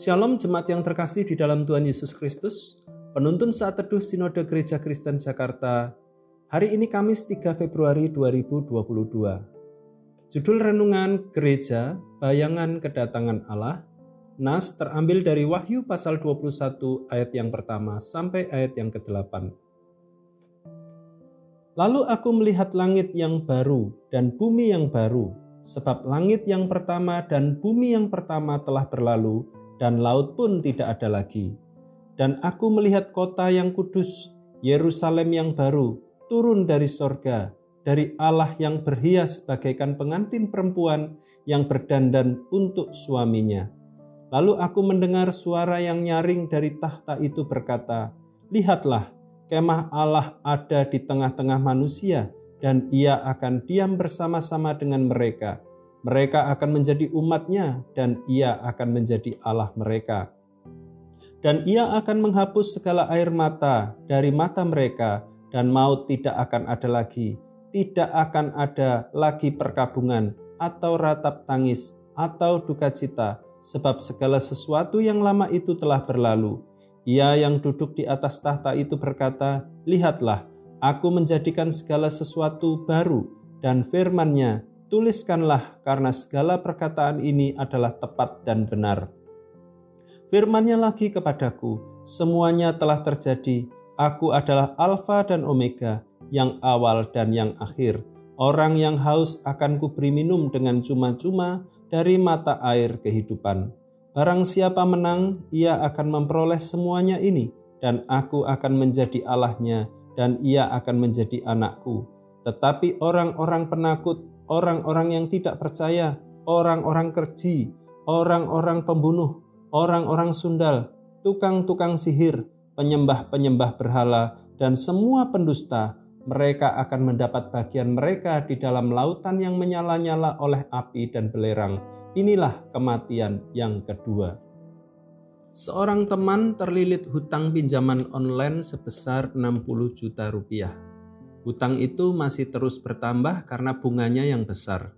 Shalom jemaat yang terkasih di dalam Tuhan Yesus Kristus. Penuntun saat teduh Sinode Gereja Kristen Jakarta. Hari ini Kamis 3 Februari 2022. Judul renungan Gereja Bayangan Kedatangan Allah. Nas terambil dari Wahyu pasal 21 ayat yang pertama sampai ayat yang ke-8. Lalu aku melihat langit yang baru dan bumi yang baru, sebab langit yang pertama dan bumi yang pertama telah berlalu, dan laut pun tidak ada lagi. Dan aku melihat kota yang kudus, Yerusalem yang baru, turun dari sorga, dari Allah yang berhias bagaikan pengantin perempuan yang berdandan untuk suaminya. Lalu aku mendengar suara yang nyaring dari tahta itu berkata, Lihatlah, kemah Allah ada di tengah-tengah manusia, dan ia akan diam bersama-sama dengan mereka. Mereka akan menjadi umatnya, dan ia akan menjadi Allah mereka. Dan ia akan menghapus segala air mata dari mata mereka, dan maut tidak akan ada lagi. Tidak akan ada lagi perkabungan, atau ratap tangis, atau duka cita, sebab segala sesuatu yang lama itu telah berlalu ia yang duduk di atas tahta itu berkata, Lihatlah, aku menjadikan segala sesuatu baru, dan firmannya, tuliskanlah karena segala perkataan ini adalah tepat dan benar. Firmannya lagi kepadaku, semuanya telah terjadi, aku adalah Alfa dan Omega, yang awal dan yang akhir. Orang yang haus akan kuberi minum dengan cuma-cuma dari mata air kehidupan. Barang siapa menang, ia akan memperoleh semuanya ini, dan aku akan menjadi Allahnya, dan ia akan menjadi anakku. Tetapi orang-orang penakut, orang-orang yang tidak percaya, orang-orang kerji, orang-orang pembunuh, orang-orang sundal, tukang-tukang sihir, penyembah-penyembah berhala, dan semua pendusta, mereka akan mendapat bagian mereka di dalam lautan yang menyala-nyala oleh api dan belerang Inilah kematian yang kedua. Seorang teman terlilit hutang pinjaman online sebesar 60 juta rupiah. Hutang itu masih terus bertambah karena bunganya yang besar.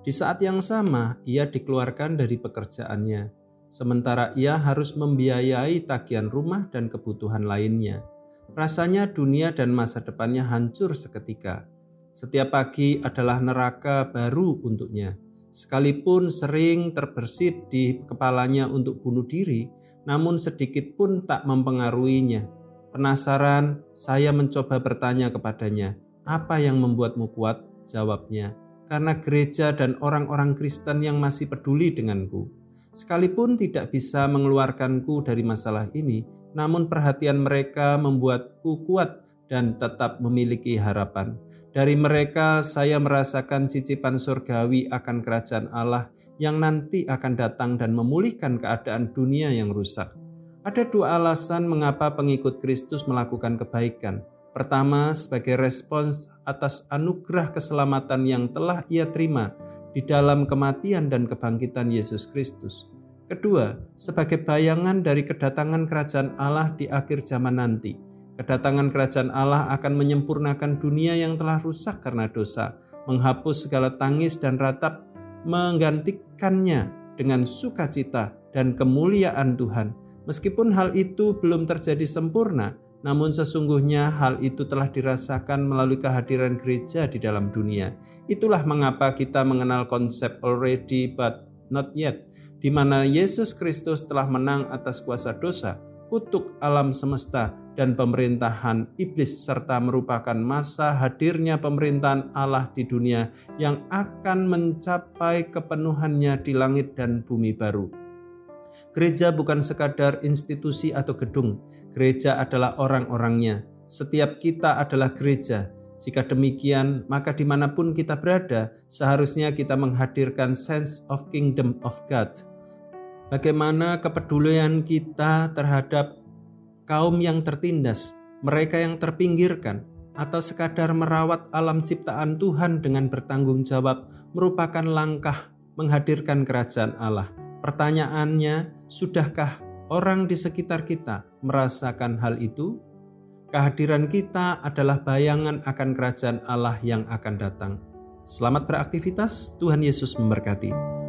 Di saat yang sama, ia dikeluarkan dari pekerjaannya, sementara ia harus membiayai tagihan rumah dan kebutuhan lainnya. Rasanya dunia dan masa depannya hancur seketika. Setiap pagi adalah neraka baru untuknya Sekalipun sering terbersit di kepalanya untuk bunuh diri, namun sedikit pun tak mempengaruhinya. Penasaran, saya mencoba bertanya kepadanya, "Apa yang membuatmu kuat?" Jawabnya, "Karena gereja dan orang-orang Kristen yang masih peduli denganku. Sekalipun tidak bisa mengeluarkanku dari masalah ini, namun perhatian mereka membuatku kuat dan tetap memiliki harapan. Dari mereka saya merasakan cicipan surgawi akan kerajaan Allah yang nanti akan datang dan memulihkan keadaan dunia yang rusak. Ada dua alasan mengapa pengikut Kristus melakukan kebaikan. Pertama, sebagai respons atas anugerah keselamatan yang telah ia terima di dalam kematian dan kebangkitan Yesus Kristus. Kedua, sebagai bayangan dari kedatangan kerajaan Allah di akhir zaman nanti Kedatangan kerajaan Allah akan menyempurnakan dunia yang telah rusak karena dosa, menghapus segala tangis dan ratap, menggantikannya dengan sukacita dan kemuliaan Tuhan. Meskipun hal itu belum terjadi sempurna, namun sesungguhnya hal itu telah dirasakan melalui kehadiran gereja di dalam dunia. Itulah mengapa kita mengenal konsep already but not yet, di mana Yesus Kristus telah menang atas kuasa dosa, kutuk alam semesta, dan pemerintahan iblis serta merupakan masa hadirnya pemerintahan Allah di dunia yang akan mencapai kepenuhannya di langit dan bumi baru. Gereja bukan sekadar institusi atau gedung. Gereja adalah orang-orangnya. Setiap kita adalah gereja. Jika demikian, maka di mana pun kita berada, seharusnya kita menghadirkan sense of kingdom of God. Bagaimana kepedulian kita terhadap kaum yang tertindas, mereka yang terpinggirkan, atau sekadar merawat alam ciptaan Tuhan dengan bertanggung jawab merupakan langkah menghadirkan kerajaan Allah. Pertanyaannya, sudahkah orang di sekitar kita merasakan hal itu? Kehadiran kita adalah bayangan akan kerajaan Allah yang akan datang. Selamat beraktivitas, Tuhan Yesus memberkati.